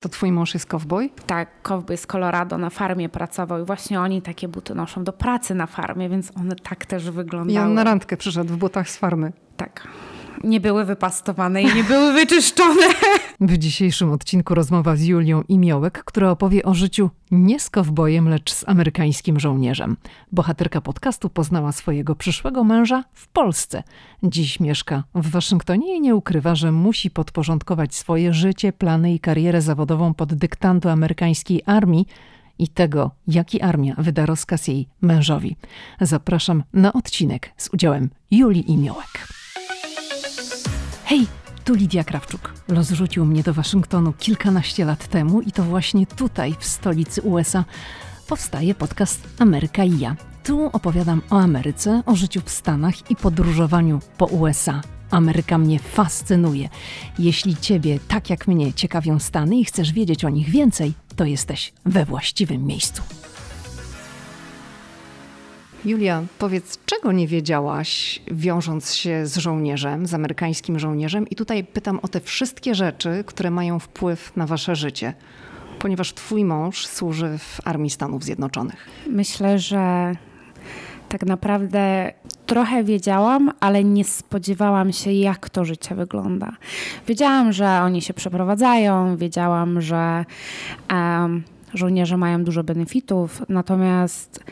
To twój mąż jest kowboj? Tak, kowboj z Colorado na farmie pracował i właśnie oni takie buty noszą do pracy na farmie, więc one tak też wyglądały. I on na randkę przyszedł w butach z farmy. Tak nie były wypastowane i nie były wyczyszczone. W dzisiejszym odcinku rozmowa z Julią Imiołek, która opowie o życiu nie z kowbojem, lecz z amerykańskim żołnierzem. Bohaterka podcastu poznała swojego przyszłego męża w Polsce. Dziś mieszka w Waszyngtonie i nie ukrywa, że musi podporządkować swoje życie, plany i karierę zawodową pod dyktando amerykańskiej armii, i tego, jaki armia wyda rozkaz jej mężowi. Zapraszam na odcinek z udziałem Julii Imiołek. Hej, tu Lidia Krawczuk. Los rzucił mnie do Waszyngtonu kilkanaście lat temu i to właśnie tutaj, w stolicy USA, powstaje podcast Ameryka i ja. Tu opowiadam o Ameryce, o życiu w Stanach i podróżowaniu po USA. Ameryka mnie fascynuje. Jeśli Ciebie, tak jak mnie, ciekawią Stany i chcesz wiedzieć o nich więcej, to jesteś we właściwym miejscu. Julia, powiedz, czego nie wiedziałaś, wiążąc się z żołnierzem, z amerykańskim żołnierzem? I tutaj pytam o te wszystkie rzeczy, które mają wpływ na wasze życie, ponieważ twój mąż służy w Armii Stanów Zjednoczonych. Myślę, że tak naprawdę trochę wiedziałam, ale nie spodziewałam się, jak to życie wygląda. Wiedziałam, że oni się przeprowadzają, wiedziałam, że um, żołnierze mają dużo benefitów, natomiast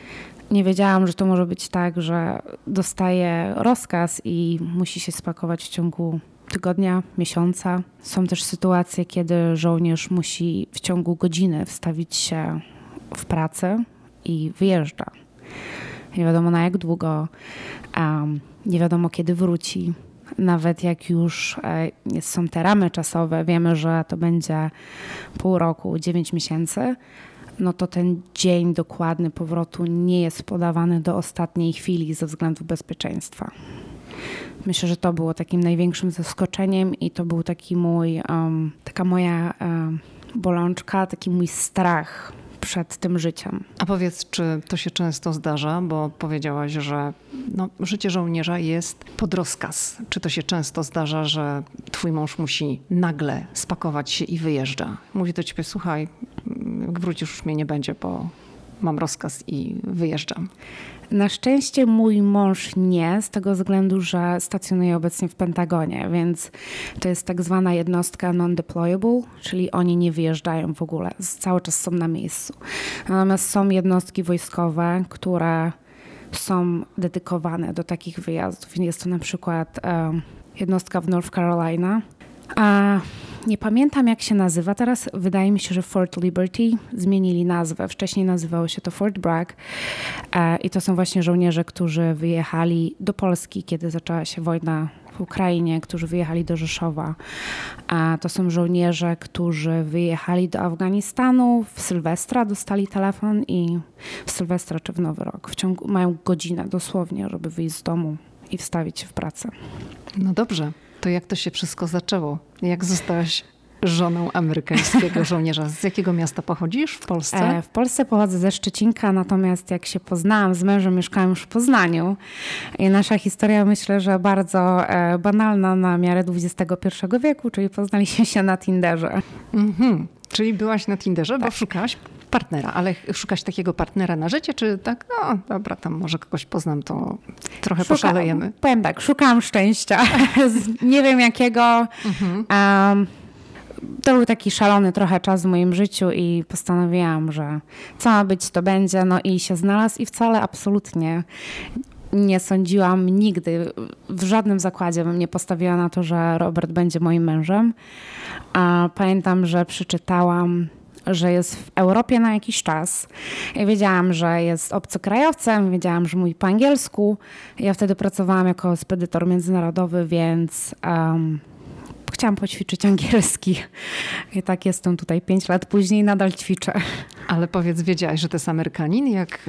nie wiedziałam, że to może być tak, że dostaje rozkaz i musi się spakować w ciągu tygodnia, miesiąca. Są też sytuacje, kiedy żołnierz musi w ciągu godziny wstawić się w pracę i wyjeżdża. Nie wiadomo na jak długo, nie wiadomo kiedy wróci. Nawet jak już e, są te ramy czasowe, wiemy, że to będzie pół roku, dziewięć miesięcy, no to ten dzień dokładny powrotu nie jest podawany do ostatniej chwili ze względu bezpieczeństwa. Myślę, że to było takim największym zaskoczeniem i to był taki mój, um, taka moja um, bolączka, taki mój strach przed tym życiem. A powiedz, czy to się często zdarza, bo powiedziałaś, że no, życie żołnierza jest pod rozkaz. Czy to się często zdarza, że twój mąż musi nagle spakować się i wyjeżdża? Mówi do ciebie, słuchaj, jak wrócisz już mnie nie będzie, bo mam rozkaz i wyjeżdżam. Na szczęście mój mąż nie, z tego względu, że stacjonuje obecnie w Pentagonie, więc to jest tak zwana jednostka non-deployable, czyli oni nie wyjeżdżają w ogóle, cały czas są na miejscu. Natomiast są jednostki wojskowe, które są dedykowane do takich wyjazdów. Jest to na przykład um, jednostka w North Carolina. A nie pamiętam jak się nazywa. Teraz wydaje mi się, że Fort Liberty zmienili nazwę. Wcześniej nazywało się to Fort Bragg e, i to są właśnie żołnierze, którzy wyjechali do Polski, kiedy zaczęła się wojna w Ukrainie, którzy wyjechali do Rzeszowa. To są żołnierze, którzy wyjechali do Afganistanu, w Sylwestra dostali telefon i w Sylwestra czy w Nowy Rok. W ciągu, mają godzinę dosłownie, żeby wyjść z domu i wstawić się w pracę. No dobrze. To jak to się wszystko zaczęło? Jak zostałaś żoną amerykańskiego żołnierza. Z jakiego miasta pochodzisz w Polsce? E, w Polsce pochodzę ze Szczecinka, natomiast jak się poznałam z mężem, mieszkałam już w Poznaniu. I nasza historia myślę, że bardzo e, banalna na miarę XXI wieku, czyli poznaliśmy się na Tinderze. Mhm. Czyli byłaś na Tinderze, tak. bo szukałaś partnera, ale szukasz takiego partnera na życie, czy tak, no dobra, tam może kogoś poznam, to trochę Szuka, poszalejemy? Powiem tak, szukałam szczęścia. Nie wiem jakiego. Mhm. Um, to był taki szalony trochę czas w moim życiu i postanowiłam, że co ma być, to będzie. No i się znalazł i wcale absolutnie nie sądziłam nigdy, w żadnym zakładzie bym nie postawiła na to, że Robert będzie moim mężem. A pamiętam, że przeczytałam że jest w Europie na jakiś czas. Ja wiedziałam, że jest obcokrajowcem, wiedziałam, że mówi po angielsku. Ja wtedy pracowałam jako spedytor międzynarodowy, więc um, chciałam poćwiczyć angielski. I tak jestem tutaj pięć lat później, nadal ćwiczę. Ale powiedz, wiedziałaś, że to jest Amerykanin? Jak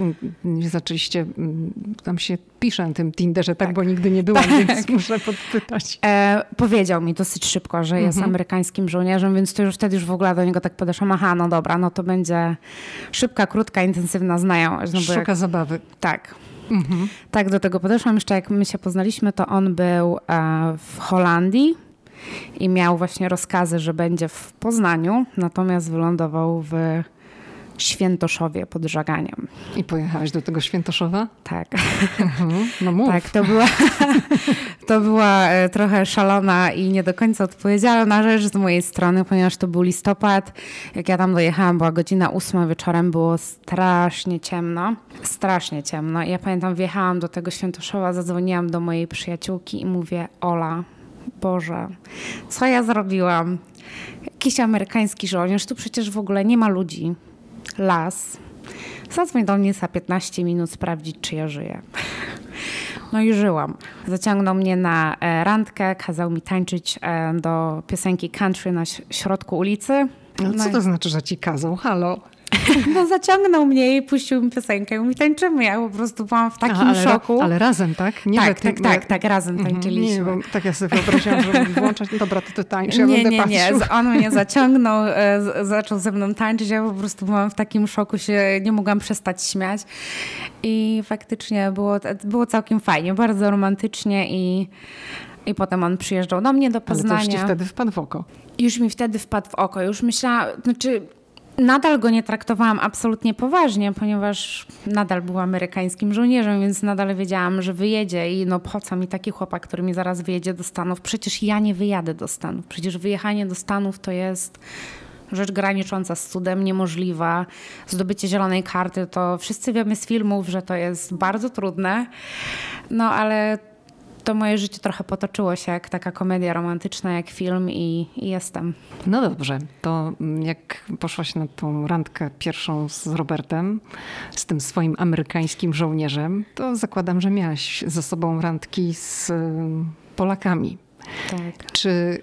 zaczęliście, mm, tam się pisze na tym Tinderze, tak, tak bo nigdy nie byłam, tak. więc muszę podpytać. E, powiedział mi dosyć szybko, że jest mhm. amerykańskim żołnierzem, więc to już wtedy już w ogóle do niego tak podeszłam, aha, no dobra, no to będzie szybka, krótka, intensywna znajomość. No Szuka jak... zabawy. Tak. Mhm. Tak, do tego podeszłam. Jeszcze jak my się poznaliśmy, to on był e, w Holandii i miał właśnie rozkazy, że będzie w Poznaniu, natomiast wylądował w Świętoszowie pod Żaganiem. I pojechałaś do tego Świętoszowa? Tak. Mhm. No mów. Tak, to była, to była e, trochę szalona i nie do końca odpowiedzialna rzecz z mojej strony, ponieważ to był listopad. Jak ja tam dojechałam, była godzina ósma wieczorem, było strasznie ciemno. Strasznie ciemno. I ja pamiętam, wjechałam do tego Świętoszowa, zadzwoniłam do mojej przyjaciółki i mówię, Ola, Boże, co ja zrobiłam? Jakiś amerykański żołnierz, tu przecież w ogóle nie ma ludzi las. Zadzwoń do mnie za 15 minut sprawdzić, czy ja żyję. No i żyłam. Zaciągnął mnie na e, randkę, kazał mi tańczyć e, do piosenki country na środku ulicy. No, co to znaczy, że ci kazał? Halo? No zaciągnął mnie i puścił mi piosenkę i mówi tańczymy. Ja po prostu byłam w takim Aha, ale, szoku. Ale razem, tak? Nie tak, tak, tak, tak, razem mhm. tańczyliśmy. Nie, bo tak ja sobie wyobraziłam, że włączać, dobra, to ty tańcz, ja nie, będę nie, patrzył. Nie, on mnie zaciągnął, e, zaczął ze mną tańczyć, ja po prostu byłam w takim szoku, się nie mogłam przestać śmiać i faktycznie było, było całkiem fajnie, bardzo romantycznie i i potem on przyjeżdżał do mnie do Poznania. Ale to już ci wtedy wpadł w oko. Już mi wtedy wpadł w oko. Już myślałam, znaczy nadal go nie traktowałam absolutnie poważnie, ponieważ nadal był amerykańskim żołnierzem, więc nadal wiedziałam, że wyjedzie i no po co mi taki chłopak, który mi zaraz wyjedzie do Stanów? Przecież ja nie wyjadę do Stanów. Przecież wyjechanie do Stanów to jest rzecz granicząca z cudem, niemożliwa. Zdobycie zielonej karty to wszyscy wiemy z filmów, że to jest bardzo trudne. No ale to moje życie trochę potoczyło się jak taka komedia romantyczna, jak film i, i, jestem. No dobrze, to jak poszłaś na tą randkę pierwszą z Robertem, z tym swoim amerykańskim żołnierzem, to zakładam, że miałaś ze sobą randki z Polakami. Tak. Czy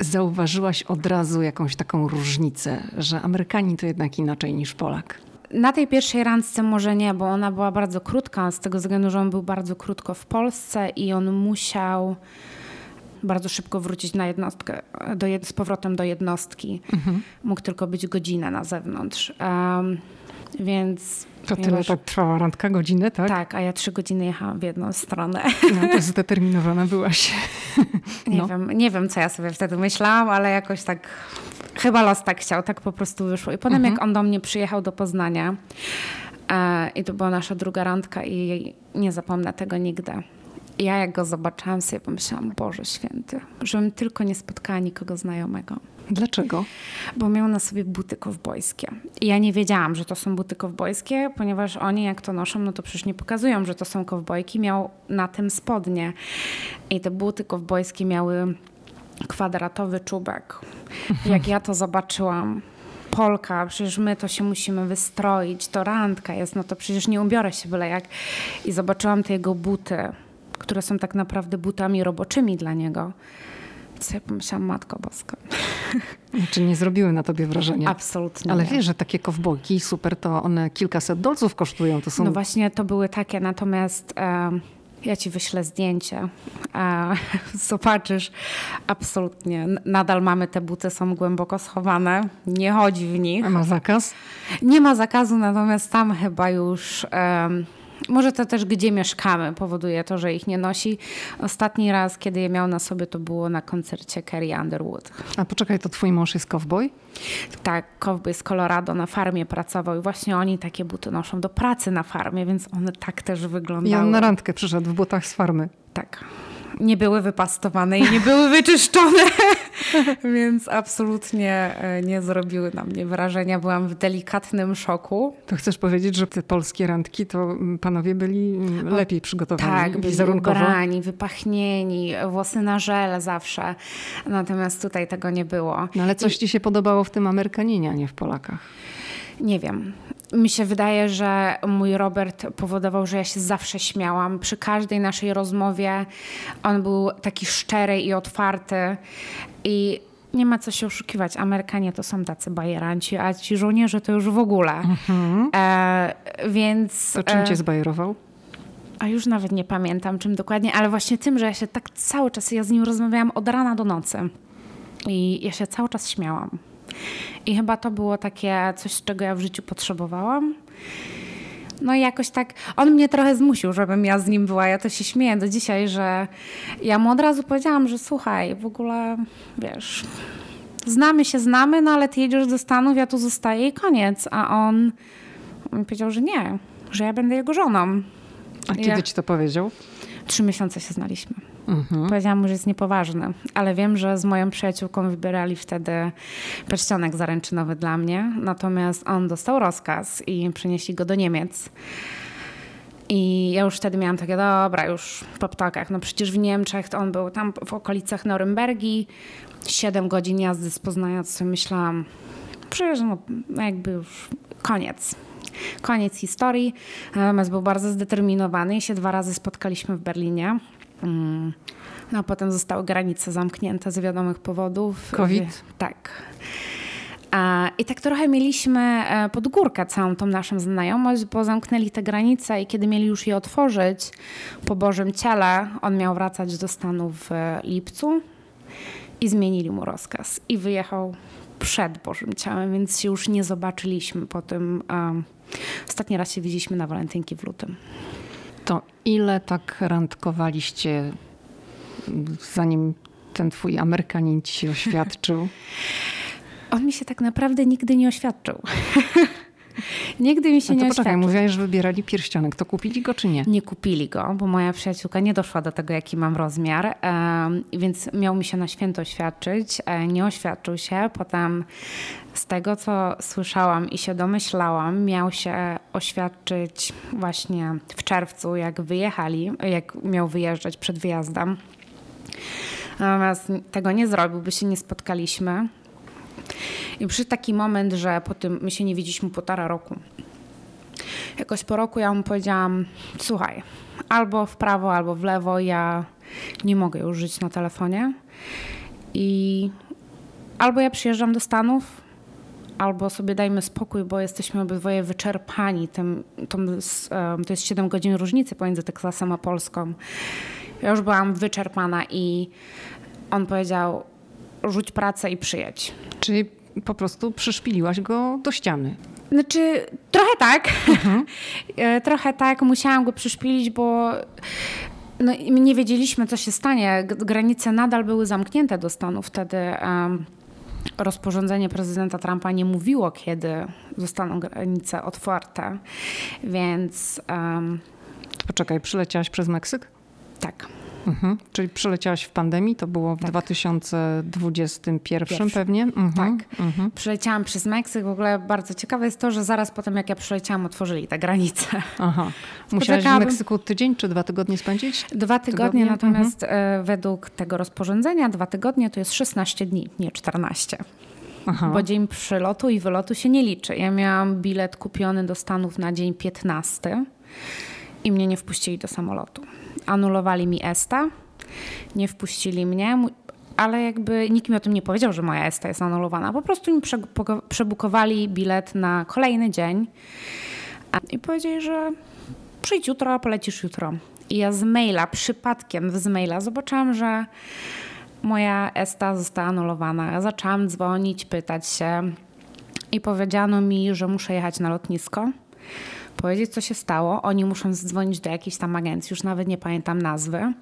zauważyłaś od razu jakąś taką różnicę, że Amerykanin to jednak inaczej niż Polak? Na tej pierwszej randce może nie, bo ona była bardzo krótka, z tego względu, że on był bardzo krótko w Polsce i on musiał bardzo szybko wrócić na jednostkę, do, z powrotem do jednostki. Mhm. Mógł tylko być godzinę na zewnątrz. Um, więc. To tyle tak trwała randka, godzinę, tak? Tak, a ja trzy godziny jechałam w jedną stronę. No to zdeterminowana byłaś. Nie, no. wiem, nie wiem, co ja sobie wtedy myślałam, ale jakoś tak chyba los tak chciał, tak po prostu wyszło. I potem mhm. jak on do mnie przyjechał do Poznania e, i to była nasza druga randka i nie zapomnę tego nigdy. Ja jak go zobaczyłam sobie pomyślałam, Boże Święty, żebym tylko nie spotkała nikogo znajomego. Dlaczego? Bo miał na sobie buty kowbojskie. I ja nie wiedziałam, że to są buty kowbojskie, ponieważ oni jak to noszą, no to przecież nie pokazują, że to są kowbojki. Miał na tym spodnie. I te buty kowbojskie miały kwadratowy czubek. Jak ja to zobaczyłam, Polka, przecież my to się musimy wystroić, to randka jest, no to przecież nie ubiorę się byle jak. I zobaczyłam te jego buty, które są tak naprawdę butami roboczymi dla niego. Co ja pomyślałam, Matko Boska. Czy nie zrobiły na tobie wrażenia? Absolutnie Ale nie. wiesz, że takie kowbojki super, to one kilkaset dolców kosztują. To są... No właśnie, to były takie, natomiast... Ja ci wyślę zdjęcie, a zobaczysz. Absolutnie. Nadal mamy te buty, są głęboko schowane. Nie chodzi w nich. A ma zakaz? Nie ma zakazu, natomiast tam chyba już. Um, może to też, gdzie mieszkamy, powoduje to, że ich nie nosi. Ostatni raz, kiedy je miał na sobie, to było na koncercie Carrie Underwood. A poczekaj, to twój mąż jest cowboy? Tak, cowboy z Colorado na farmie pracował i właśnie oni takie buty noszą do pracy na farmie, więc one tak też wyglądały. I on na randkę przyszedł w butach z farmy. Tak nie były wypastowane i nie były wyczyszczone, więc absolutnie e, nie zrobiły na mnie wrażenia. Byłam w delikatnym szoku. To chcesz powiedzieć, że te polskie randki to mm, panowie byli mm, lepiej przygotowani Tak, wizerunkowo? ubrani, wypachnieni, włosy na żel zawsze. Natomiast tutaj tego nie było. No ale coś ci się podobało w tym Amerykaninie, a nie w Polakach? Nie wiem. Mi się wydaje, że mój Robert powodował, że ja się zawsze śmiałam. Przy każdej naszej rozmowie on był taki szczery i otwarty. I nie ma co się oszukiwać. Amerykanie to są tacy bajeranci, a ci żołnierze to już w ogóle. Mhm. E, więc. To czym cię e, zbajerował? A już nawet nie pamiętam czym dokładnie, ale właśnie tym, że ja się tak cały czas, ja z nim rozmawiałam od rana do nocy. I ja się cały czas śmiałam. I chyba to było takie coś, czego ja w życiu potrzebowałam. No i jakoś tak, on mnie trochę zmusił, żebym ja z nim była. Ja to się śmieję do dzisiaj, że ja mu od razu powiedziałam, że słuchaj, w ogóle, wiesz, znamy się, znamy, no ale ty jedziesz do Stanów, ja tu zostaję i koniec. A on, on powiedział, że nie, że ja będę jego żoną. A kiedy ja... ci to powiedział? Trzy miesiące się znaliśmy. Mhm. Powiedziałam mu, że jest niepoważny, ale wiem, że z moją przyjaciółką wybierali wtedy pierścionek zaręczynowy dla mnie, natomiast on dostał rozkaz i przynieśli go do Niemiec. I ja już wtedy miałam takie, dobra, już po ptokach. No przecież w Niemczech to on był tam w okolicach Norymbergi, 7 godzin jazdy z Poznania, co myślałam, przecież no, jakby już koniec. Koniec historii. Natomiast był bardzo zdeterminowany i się dwa razy spotkaliśmy w Berlinie. Mm. No a potem zostały granice zamknięte z wiadomych powodów. COVID? Tak. I tak trochę mieliśmy e, pod górkę całą tą naszą znajomość, bo zamknęli te granice i kiedy mieli już je otworzyć po Bożym Ciele, on miał wracać do Stanów w lipcu i zmienili mu rozkaz i wyjechał przed Bożym Ciałem, więc się już nie zobaczyliśmy po tym. Um, ostatni raz się widzieliśmy na walentynki w lutym. To ile tak randkowaliście, zanim ten twój Amerykanin ci się oświadczył? On mi się tak naprawdę nigdy nie oświadczył. Nigdy mi się no to nie poczekaj, mówiłaś, że wybierali pierścionek. To kupili go czy nie? Nie kupili go, bo moja przyjaciółka nie doszła do tego, jaki mam rozmiar, więc miał mi się na święto oświadczyć. E, nie oświadczył się. Potem z tego, co słyszałam i się domyślałam, miał się oświadczyć właśnie w czerwcu, jak wyjechali, jak miał wyjeżdżać przed wyjazdem. Natomiast tego nie zrobił, by się nie spotkaliśmy. I przyszedł taki moment, że po tym my się nie widzieliśmy półtora roku. Jakoś po roku ja mu powiedziałam: Słuchaj, albo w prawo, albo w lewo, ja nie mogę już żyć na telefonie. I albo ja przyjeżdżam do Stanów, albo sobie dajmy spokój, bo jesteśmy obydwoje wyczerpani. Tym, to jest 7 godzin różnicy pomiędzy Teksasem a Polską. Ja już byłam wyczerpana i on powiedział: rzuć pracę i przyjedź. Czyli po prostu przyszpiliłaś go do ściany. Znaczy, trochę tak. Mhm. E, trochę tak. Musiałam go przyszpilić, bo no, nie wiedzieliśmy, co się stanie. Granice nadal były zamknięte do Stanów wtedy. Um, rozporządzenie prezydenta Trumpa nie mówiło, kiedy zostaną granice otwarte, więc... Um, Poczekaj, przyleciałaś przez Meksyk? Tak. Mhm. Czyli przeleciałaś w pandemii, to było w tak. 2021 Pierwszy. pewnie? Mhm. Tak. Mhm. Przeleciałam przez Meksyk. W ogóle bardzo ciekawe jest to, że zaraz po tym, jak ja przeleciałam, otworzyli te granice. Aha. Musiałaś w Meksyku tydzień czy dwa tygodnie spędzić? Dwa tygodnie, tygodnie? natomiast mhm. Według tego rozporządzenia dwa tygodnie to jest 16 dni, nie 14. Aha. Bo dzień przylotu i wylotu się nie liczy. Ja miałam bilet kupiony do Stanów na dzień 15 i mnie nie wpuścili do samolotu anulowali mi ESTA, nie wpuścili mnie, ale jakby nikt mi o tym nie powiedział, że moja ESTA jest anulowana. Po prostu mi przebukowali bilet na kolejny dzień i powiedzieli, że przyjdź jutro, a polecisz jutro. I ja z maila, przypadkiem z maila zobaczyłam, że moja ESTA została anulowana. Ja zaczęłam dzwonić, pytać się i powiedziano mi, że muszę jechać na lotnisko powiedzieć, co się stało. Oni muszą zadzwonić do jakiejś tam agencji, już nawet nie pamiętam nazwy.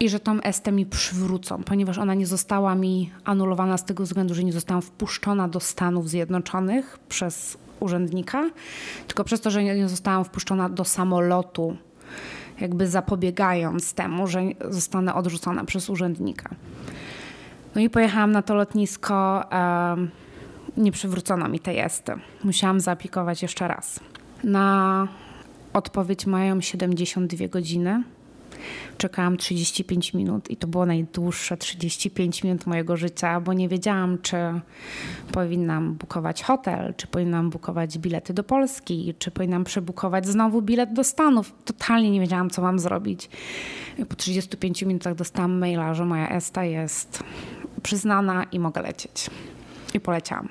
I że tą estę mi przywrócą, ponieważ ona nie została mi anulowana z tego względu, że nie zostałam wpuszczona do Stanów Zjednoczonych przez urzędnika, tylko przez to, że nie zostałam wpuszczona do samolotu, jakby zapobiegając temu, że zostanę odrzucona przez urzędnika. No i pojechałam na to lotnisko. nie przywrócono mi tej esty. Musiałam zaaplikować jeszcze raz. Na odpowiedź mają 72 godziny. Czekałam 35 minut i to było najdłuższe 35 minut mojego życia, bo nie wiedziałam, czy powinnam bukować hotel, czy powinnam bukować bilety do Polski, czy powinnam przebukować znowu bilet do Stanów. Totalnie nie wiedziałam, co mam zrobić. Po 35 minutach dostałam maila, że moja ESTA jest przyznana i mogę lecieć. I poleciałam.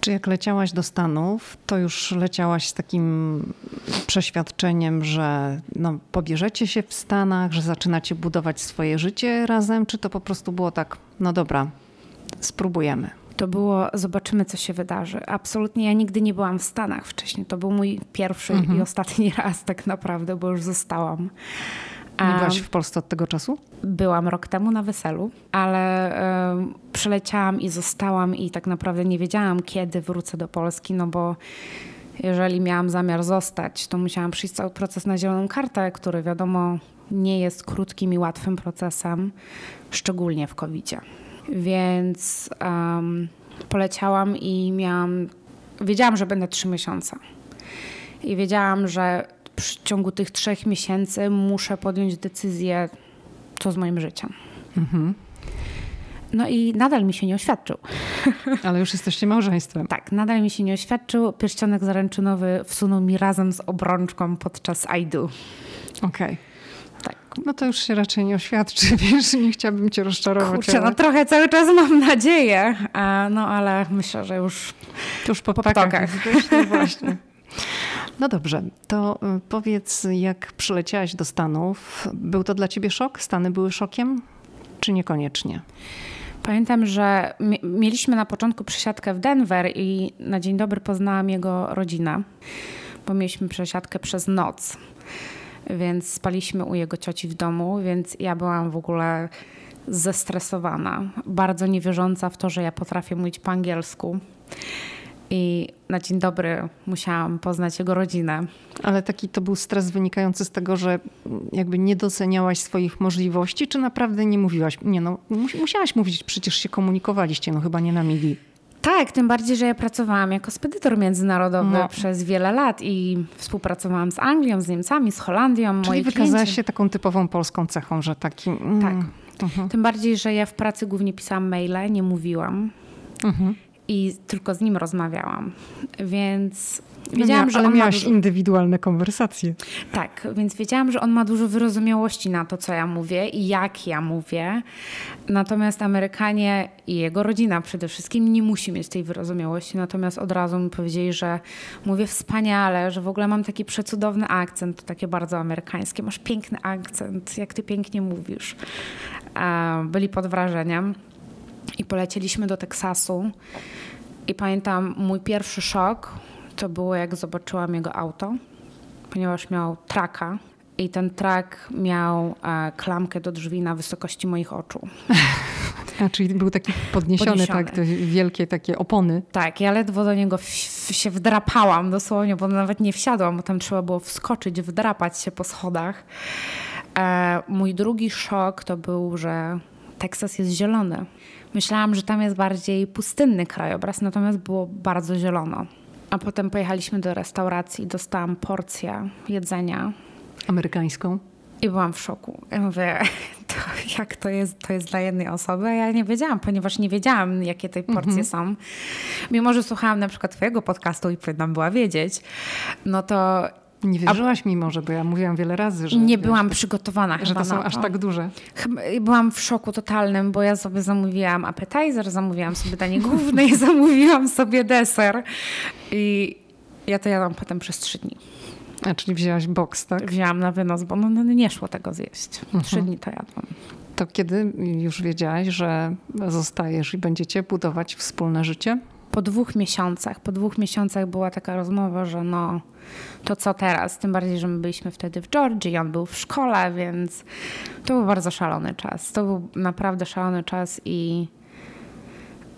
Czy jak leciałaś do Stanów, to już leciałaś z takim przeświadczeniem, że no, pobierzecie się w Stanach, że zaczynacie budować swoje życie razem, czy to po prostu było tak, no dobra, spróbujemy? to było zobaczymy, co się wydarzy. Absolutnie ja nigdy nie byłam w Stanach wcześniej. To był mój pierwszy mhm. i ostatni raz tak naprawdę, bo już zostałam. Nie byłaś w Polsce od tego czasu? Byłam rok temu na weselu, ale y, przyleciałam i zostałam i tak naprawdę nie wiedziałam, kiedy wrócę do Polski, no bo jeżeli miałam zamiar zostać, to musiałam przyjść cały proces na zieloną kartę, który wiadomo nie jest krótkim i łatwym procesem, szczególnie w covid -zie. Więc um, poleciałam i miałam, wiedziałam, że będę trzy miesiące. I wiedziałam, że w ciągu tych trzech miesięcy muszę podjąć decyzję, co z moim życiem. Mhm. No i nadal mi się nie oświadczył. Ale już jesteście małżeństwem. Tak, nadal mi się nie oświadczył. Pierścionek zaręczynowy wsunął mi razem z obrączką podczas I do. Okej. Okay. Tak. No to już się raczej nie oświadczy, wiesz, nie chciałabym cię rozczarować. Kurczę, ale... no trochę cały czas mam nadzieję, no ale myślę, że już, już po, po ptakach. No właśnie. No dobrze, to y, powiedz, jak przyleciałaś do Stanów, był to dla ciebie szok? Stany były szokiem, czy niekoniecznie? Pamiętam, że mieliśmy na początku przesiadkę w Denver i na dzień dobry poznałam jego rodzinę, bo mieliśmy przesiadkę przez noc, więc spaliśmy u jego cioci w domu, więc ja byłam w ogóle zestresowana, bardzo niewierząca w to, że ja potrafię mówić po angielsku. I na dzień dobry musiałam poznać jego rodzinę. Ale taki to był stres wynikający z tego, że jakby nie doceniałaś swoich możliwości, czy naprawdę nie mówiłaś? Nie no, musiałaś mówić, przecież się komunikowaliście, no chyba nie na migi. Tak, tym bardziej, że ja pracowałam jako spedytor międzynarodowy no. przez wiele lat i współpracowałam z Anglią, z Niemcami, z Holandią. Czyli wykazałaś się taką typową polską cechą, że taki... Mm, tak. Uh-huh. Tym bardziej, że ja w pracy głównie pisałam maile, nie mówiłam. Uh-huh i tylko z nim rozmawiałam. Więc no wiedziałam, no, że on miałaś dużo... indywidualne konwersacje. Tak, więc wiedziałam, że on ma dużo wyrozumiałości na to, co ja mówię i jak ja mówię. Natomiast Amerykanie i jego rodzina przede wszystkim nie musi mieć tej wyrozumiałości. Natomiast od razu mi powiedzieli, że mówię wspaniale, że w ogóle mam taki przecudowny akcent, to takie bardzo amerykańskie. Masz piękny akcent, jak ty pięknie mówisz. Byli pod wrażeniem i polecieliśmy do Teksasu. I pamiętam mój pierwszy szok to było jak zobaczyłam jego auto, ponieważ miał traka i ten trak miał e, klamkę do drzwi na wysokości moich oczu. A, czyli był taki podniesiony, podniesiony. tak, te wielkie takie opony. Tak, ja ledwo do niego się wdrapałam dosłownie, bo nawet nie wsiadłam, bo tam trzeba było wskoczyć, wdrapać się po schodach. E, mój drugi szok to był, że Teksas jest zielony. Myślałam, że tam jest bardziej pustynny krajobraz, natomiast było bardzo zielono. A potem pojechaliśmy do restauracji, dostałam porcję jedzenia. Amerykańską? I byłam w szoku. Ja mówię, to jak to jest, to jest dla jednej osoby? A ja nie wiedziałam, ponieważ nie wiedziałam, jakie te porcje mm -hmm. są. Mimo, że słuchałam na przykład twojego podcastu i powinnam była wiedzieć, no to nie wierzyłaś mi może, bo ja mówiłam wiele razy, że... Nie wiesz, byłam przygotowana Że to są aż tak duże. Byłam w szoku totalnym, bo ja sobie zamówiłam appetizer, zamówiłam sobie danie główne i zamówiłam sobie deser. I ja to jadłam potem przez trzy dni. A, czyli wzięłaś boks, tak? Wzięłam na wynos, bo no, no nie szło tego zjeść. Mhm. Trzy dni to jadłam. To kiedy już wiedziałaś, że zostajesz i będziecie budować wspólne życie? Po dwóch miesiącach. Po dwóch miesiącach była taka rozmowa, że no to co teraz? Tym bardziej, że my byliśmy wtedy w Georgii, on był w szkole, więc to był bardzo szalony czas. To był naprawdę szalony czas i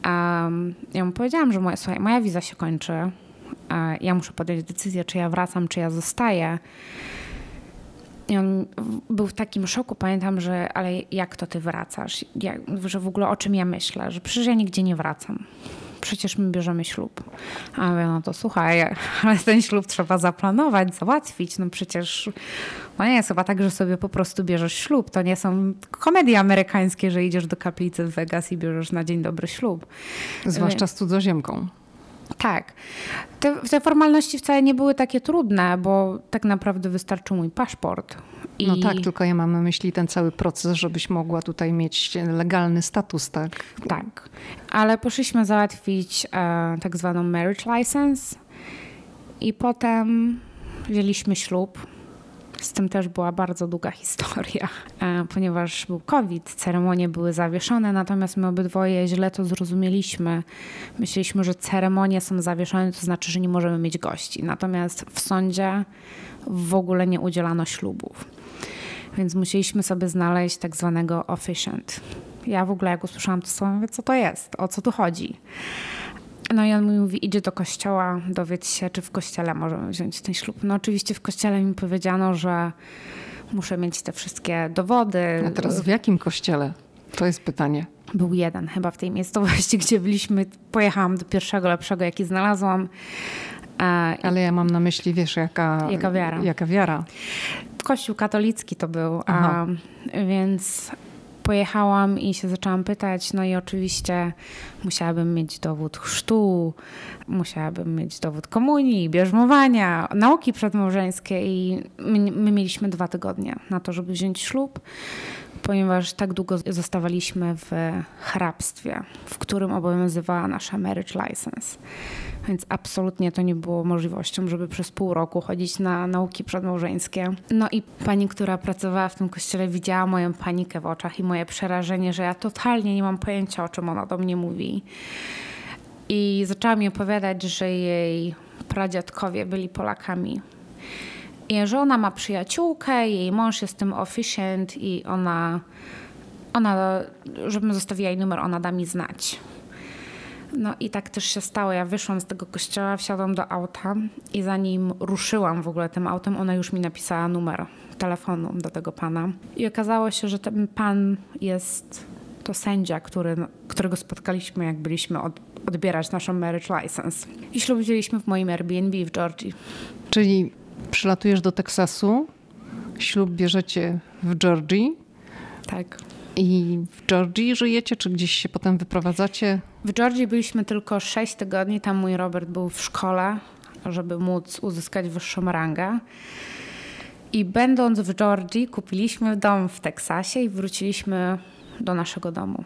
um, ja mu powiedziałam, że moja, słuchaj, moja wiza się kończy. Ja muszę podjąć decyzję, czy ja wracam, czy ja zostaję. I on był w takim szoku, pamiętam, że ale jak to ty wracasz? Jak, że w ogóle o czym ja myślę? Że przecież ja nigdzie nie wracam przecież my bierzemy ślub. A ja mówię, no to słuchaj, ale ten ślub trzeba zaplanować, załatwić. No przecież no nie jest chyba tak, że sobie po prostu bierzesz ślub. To nie są komedie amerykańskie, że idziesz do kaplicy w Vegas i bierzesz na dzień dobry ślub. Zwłaszcza z cudzoziemką. Tak. Te, te, formalności wcale nie były takie trudne, bo tak naprawdę wystarczył mój paszport. I... No tak, tylko ja mam na myśli ten cały proces, żebyś mogła tutaj mieć legalny status, tak? Tak. Ale poszliśmy załatwić e, tak zwaną marriage license i potem wzięliśmy ślub. Z tym też była bardzo długa historia, e, ponieważ był COVID, ceremonie były zawieszone, natomiast my obydwoje źle to zrozumieliśmy. Myśleliśmy, że ceremonie są zawieszone, to znaczy, że nie możemy mieć gości. Natomiast w sądzie w ogóle nie udzielano ślubów. Więc musieliśmy sobie znaleźć tak zwanego officiant. Ja w ogóle jak usłyszałam to słowo, mówię, co to jest, o co tu chodzi. No i on mi mówi, idzie do kościoła, dowiedz się, czy w kościele możemy wziąć ten ślub. No oczywiście w kościele mi powiedziano, że muszę mieć te wszystkie dowody. A teraz w jakim kościele? To jest pytanie. Był jeden chyba w tej miejscowości, gdzie byliśmy. Pojechałam do pierwszego lepszego, jaki znalazłam. Ale ja mam na myśli, wiesz, jaka, jaka wiara. Jaka wiara. Kościół katolicki to był, a, więc pojechałam i się zaczęłam pytać, no i oczywiście musiałabym mieć dowód chrztu, musiałabym mieć dowód komunii, bierzmowania, nauki przedmałżeńskie i my, my mieliśmy dwa tygodnie na to, żeby wziąć ślub ponieważ tak długo zostawaliśmy w hrabstwie, w którym obowiązywała nasza marriage license. Więc absolutnie to nie było możliwością, żeby przez pół roku chodzić na nauki przedmałżeńskie. No i pani, która pracowała w tym kościele, widziała moją panikę w oczach i moje przerażenie, że ja totalnie nie mam pojęcia, o czym ona do mnie mówi. I zaczęła mi opowiadać, że jej pradziadkowie byli Polakami i że ona ma przyjaciółkę, jej mąż jest tym officient i ona, ona, żebym zostawiła jej numer, ona da mi znać. No i tak też się stało. Ja wyszłam z tego kościoła, wsiadłam do auta i zanim ruszyłam w ogóle tym autem, ona już mi napisała numer telefonu do tego pana. I okazało się, że ten pan jest to sędzia, który, którego spotkaliśmy, jak byliśmy od, odbierać naszą marriage license. I ślub wzięliśmy w moim Airbnb w Georgii. Czyli przylatujesz do Teksasu, ślub bierzecie w Georgii. Tak. I w Georgii żyjecie, czy gdzieś się potem wyprowadzacie? W Georgii byliśmy tylko 6 tygodni. Tam mój Robert był w szkole, żeby móc uzyskać wyższą rangę. I będąc w Georgii, kupiliśmy dom w Teksasie i wróciliśmy do naszego domu.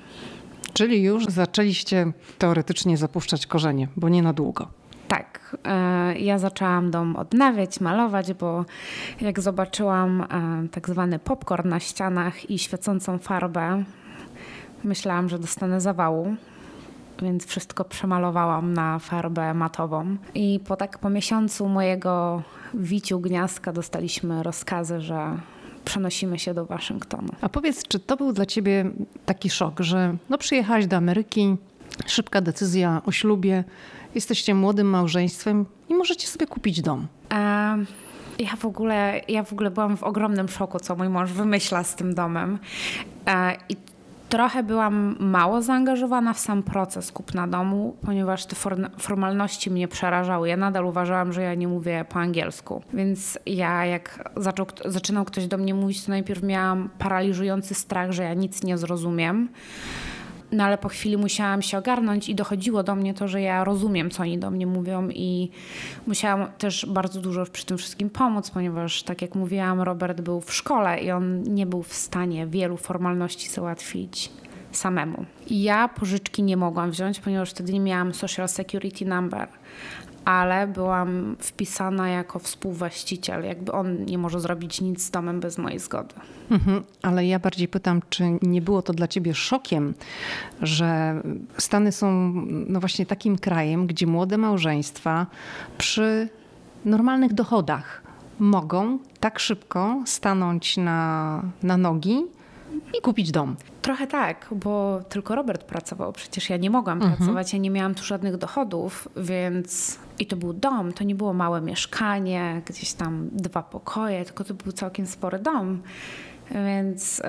Czyli już zaczęliście teoretycznie zapuszczać korzenie, bo nie na długo. Tak, e, ja zaczęłam dom odnawiać, malować, bo jak zobaczyłam e, tak zwany popcorn na ścianach i świecącą farbę, myślałam, że dostanę zawału. Więc wszystko przemalowałam na farbę matową. I po tak po miesiącu mojego wiciu gniazdka dostaliśmy rozkazy, że przenosimy się do Waszyngtonu. A powiedz, czy to był dla ciebie taki szok, że no przyjechałaś do Ameryki, szybka decyzja o ślubie, jesteście młodym małżeństwem i możecie sobie kupić dom. Ja w, ogóle, ja w ogóle byłam w ogromnym szoku, co mój mąż wymyśla z tym domem. E, I trochę byłam mało zaangażowana w sam proces kupna domu, ponieważ te formalności mnie przerażały. Ja nadal uważałam, że ja nie mówię po angielsku. Więc ja, jak zaczął, zaczynał ktoś do mnie mówić, to najpierw miałam paraliżujący strach, że ja nic nie zrozumiem. No ale po chwili musiałam się ogarnąć i dochodziło do mnie to, że ja rozumiem, co oni do mnie mówią i musiałam też bardzo dużo przy tym wszystkim pomóc, ponieważ tak jak mówiłam, Robert był w szkole i on nie był w stanie wielu formalności załatwić samemu. I ja pożyczki nie mogłam wziąć, ponieważ wtedy nie miałam Social Security Number ale byłam wpisana jako współwłaściciel. Jakby on nie może zrobić nic z domem bez mojej zgody. Mhm, ale ja bardziej pytam, czy nie było to dla ciebie szokiem, że Stany są no właśnie takim krajem, gdzie młode małżeństwa przy normalnych dochodach mogą tak szybko stanąć na, na nogi i kupić dom. Trochę tak, bo tylko Robert pracował. Przecież ja nie mogłam mhm. pracować, ja nie miałam tu żadnych dochodów, więc i to był dom, to nie było małe mieszkanie, gdzieś tam dwa pokoje, tylko to był całkiem spory dom. Więc y,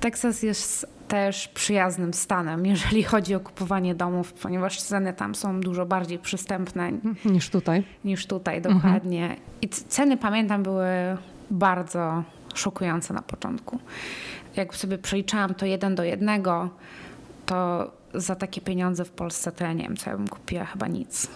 Teksas jest też przyjaznym stanem, jeżeli chodzi o kupowanie domów, ponieważ ceny tam są dużo bardziej przystępne niż tutaj. Niż tutaj, dokładnie. Mhm. I ceny, pamiętam, były bardzo szokujące na początku jak sobie przeliczałam to jeden do jednego, to za takie pieniądze w Polsce to ja nie wiem, co ja bym kupiła, chyba nic.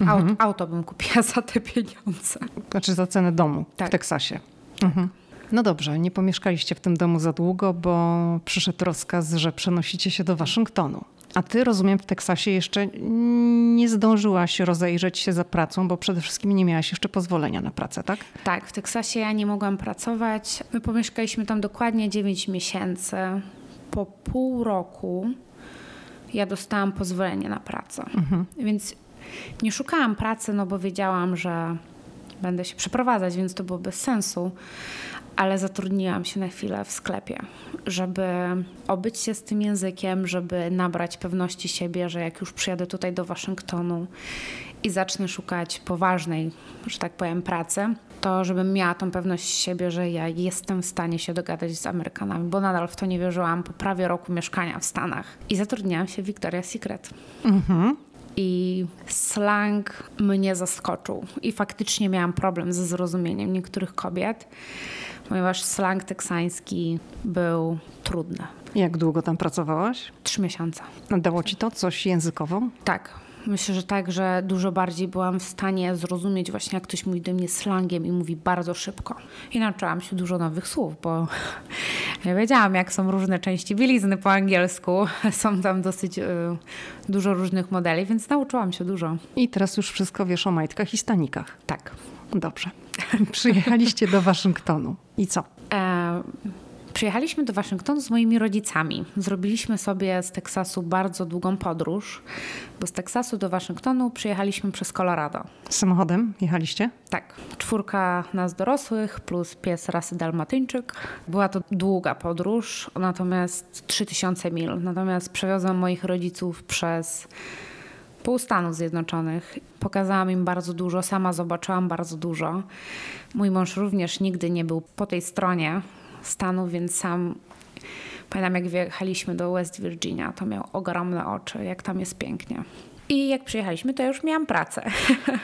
Mhm. Auto, auto bym kupiła za te pieniądze. Znaczy za cenę domu tak. w Teksasie. Mhm. No dobrze, nie pomieszkaliście w tym domu za długo, bo przyszedł rozkaz, że przenosicie się do Waszyngtonu. A ty, rozumiem, w Teksasie jeszcze nie zdążyłaś rozejrzeć się za pracą, bo przede wszystkim nie miałaś jeszcze pozwolenia na pracę, tak? Tak, w Teksasie ja nie mogłam pracować. My pomieszkaliśmy tam dokładnie 9 miesięcy. Po pół roku ja dostałam pozwolenie na pracę. Mhm. Więc nie szukałam pracy, no bo wiedziałam, że będę się przeprowadzać, więc to było bez sensu. Ale zatrudniłam się na chwilę w sklepie, żeby obyć się z tym językiem, żeby nabrać pewności siebie, że jak już przyjadę tutaj do Waszyngtonu i zacznę szukać poważnej, że tak powiem, pracy, to żebym miała tą pewność siebie, że ja jestem w stanie się dogadać z Amerykanami, bo nadal w to nie wierzyłam po prawie roku mieszkania w Stanach. I zatrudniałam się w Victoria's Secret. Mhm i slang mnie zaskoczył. I faktycznie miałam problem ze zrozumieniem niektórych kobiet, ponieważ slang teksański był trudny. Jak długo tam pracowałaś? Trzy miesiące. Dało ci to coś językowo? Tak. Myślę, że tak, że dużo bardziej byłam w stanie zrozumieć właśnie, jak ktoś mówi do mnie slangiem i mówi bardzo szybko. I nauczyłam się dużo nowych słów, bo ja wiedziałam, jak są różne części bielizny po angielsku. Są tam dosyć y, dużo różnych modeli, więc nauczyłam się dużo. I teraz już wszystko wiesz o majtkach i stanikach. Tak. Dobrze. Przyjechaliście do Waszyngtonu. I co? E Przyjechaliśmy do Waszyngtonu z moimi rodzicami. Zrobiliśmy sobie z Teksasu bardzo długą podróż, bo z Teksasu do Waszyngtonu przyjechaliśmy przez Colorado. Samochodem jechaliście? Tak. Czwórka nas dorosłych plus pies rasy dalmatyńczyk. Była to długa podróż, natomiast 3000 mil. Natomiast przewiozłam moich rodziców przez pół Stanów Zjednoczonych. Pokazałam im bardzo dużo, sama zobaczyłam bardzo dużo. Mój mąż również nigdy nie był po tej stronie Stanów, więc sam pamiętam jak wjechaliśmy do West Virginia, to miał ogromne oczy, jak tam jest pięknie. I jak przyjechaliśmy, to już miałam pracę.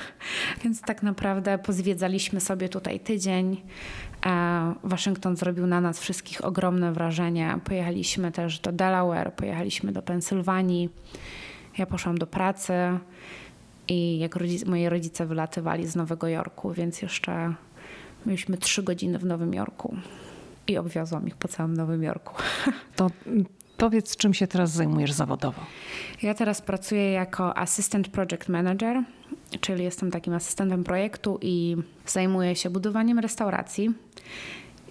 Więc tak naprawdę pozwiedzaliśmy sobie tutaj tydzień. E, Waszyngton zrobił na nas wszystkich ogromne wrażenie. Pojechaliśmy też do Delaware, pojechaliśmy do Pensylwanii. Ja poszłam do pracy i jak rodzice, moi rodzice wylatywali z Nowego Jorku, więc jeszcze mieliśmy trzy godziny w Nowym Jorku i obwiozłam ich po całym Nowym Jorku. To powiedz, czym się teraz zajmujesz zawodowo? Ja teraz pracuję jako Assistant Project Manager, czyli jestem takim asystentem projektu i zajmuję się budowaniem restauracji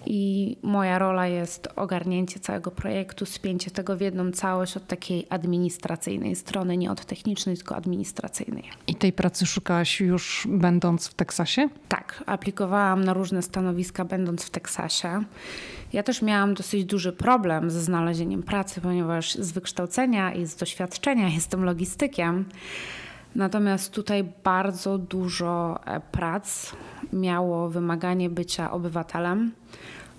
i moja rola jest ogarnięcie całego projektu, spięcie tego w jedną całość od takiej administracyjnej strony, nie od technicznej, tylko administracyjnej. I tej pracy szukałaś już będąc w Teksasie? Tak, aplikowałam na różne stanowiska będąc w Teksasie. Ja też miałam dosyć duży problem ze znalezieniem pracy, ponieważ z wykształcenia i z doświadczenia jestem logistykiem. Natomiast tutaj bardzo dużo e, prac miało wymaganie bycia obywatelem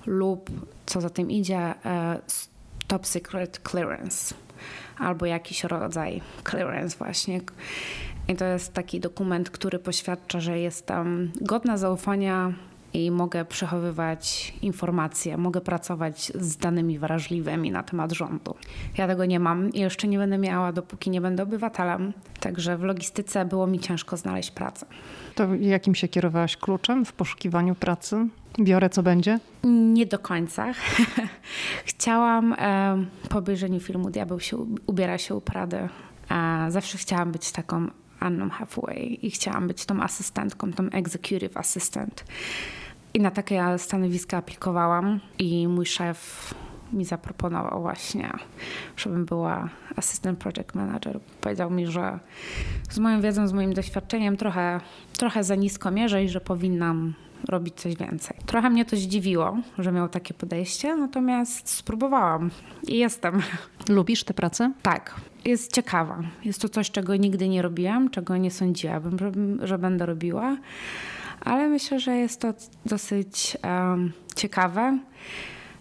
lub co za tym idzie e, top secret clearance albo jakiś rodzaj clearance właśnie. I to jest taki dokument, który poświadcza, że jestem godna zaufania i mogę przechowywać informacje, mogę pracować z danymi wrażliwymi na temat rządu. Ja tego nie mam i jeszcze nie będę miała, dopóki nie będę obywatelem. Także w logistyce było mi ciężko znaleźć pracę. To jakim się kierowałaś kluczem w poszukiwaniu pracy? Biorę co będzie? Nie do końca. chciałam e, po obejrzeniu filmu Diabeł się ubiera się u Prady. E, zawsze chciałam być taką Anną Hathaway i chciałam być tą asystentką, tą executive assistant. I na takie stanowiska aplikowałam i mój szef mi zaproponował właśnie, żebym była assistant project manager. Powiedział mi, że z moją wiedzą, z moim doświadczeniem trochę, trochę za nisko mierzę i że powinnam robić coś więcej. Trochę mnie to zdziwiło, że miał takie podejście, natomiast spróbowałam i jestem. Lubisz tę pracę? Tak. Jest ciekawa. Jest to coś, czego nigdy nie robiłam, czego nie sądziłabym, że, że będę robiła ale myślę, że jest to dosyć um, ciekawe.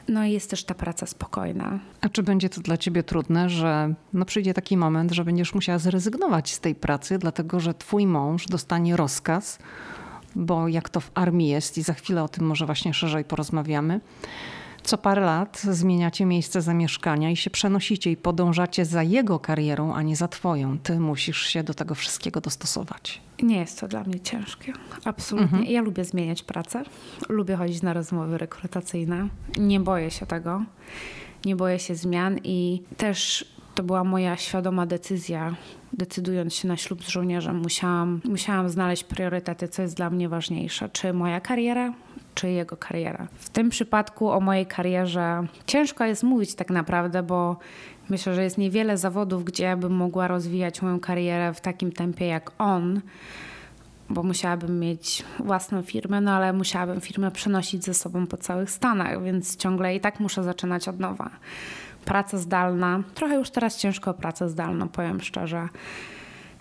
No i jest też ta praca spokojna. A czy będzie to dla ciebie trudne, że no przyjdzie taki moment, że będziesz musiała zrezygnować z tej pracy, dlatego że twój mąż dostanie rozkaz, bo jak to w armii jest i za chwilę o tym może właśnie szerzej porozmawiamy, co parę lat zmieniacie miejsce zamieszkania i się przenosicie i podążacie za jego karierą, a nie za twoją. Ty musisz się do tego wszystkiego dostosować. Nie jest to dla mnie ciężkie. Absolutnie. Mhm. Ja lubię zmieniać pracę. Lubię chodzić na rozmowy rekrutacyjne. Nie boję się tego. Nie boję się zmian i też to była moja świadoma decyzja. Decydując się na ślub z żołnierzem, musiałam, musiałam znaleźć priorytety, co jest dla mnie ważniejsze. Czy moja kariera, czy jego kariera. W tym przypadku o mojej karierze ciężko jest mówić tak naprawdę, bo myślę, że jest niewiele zawodów, gdzie bym mogła rozwijać moją karierę w takim tempie jak on bo musiałabym mieć własną firmę, no ale musiałabym firmę przenosić ze sobą po całych Stanach, więc ciągle i tak muszę zaczynać od nowa. Praca zdalna, trochę już teraz ciężko pracę zdalną, powiem szczerze.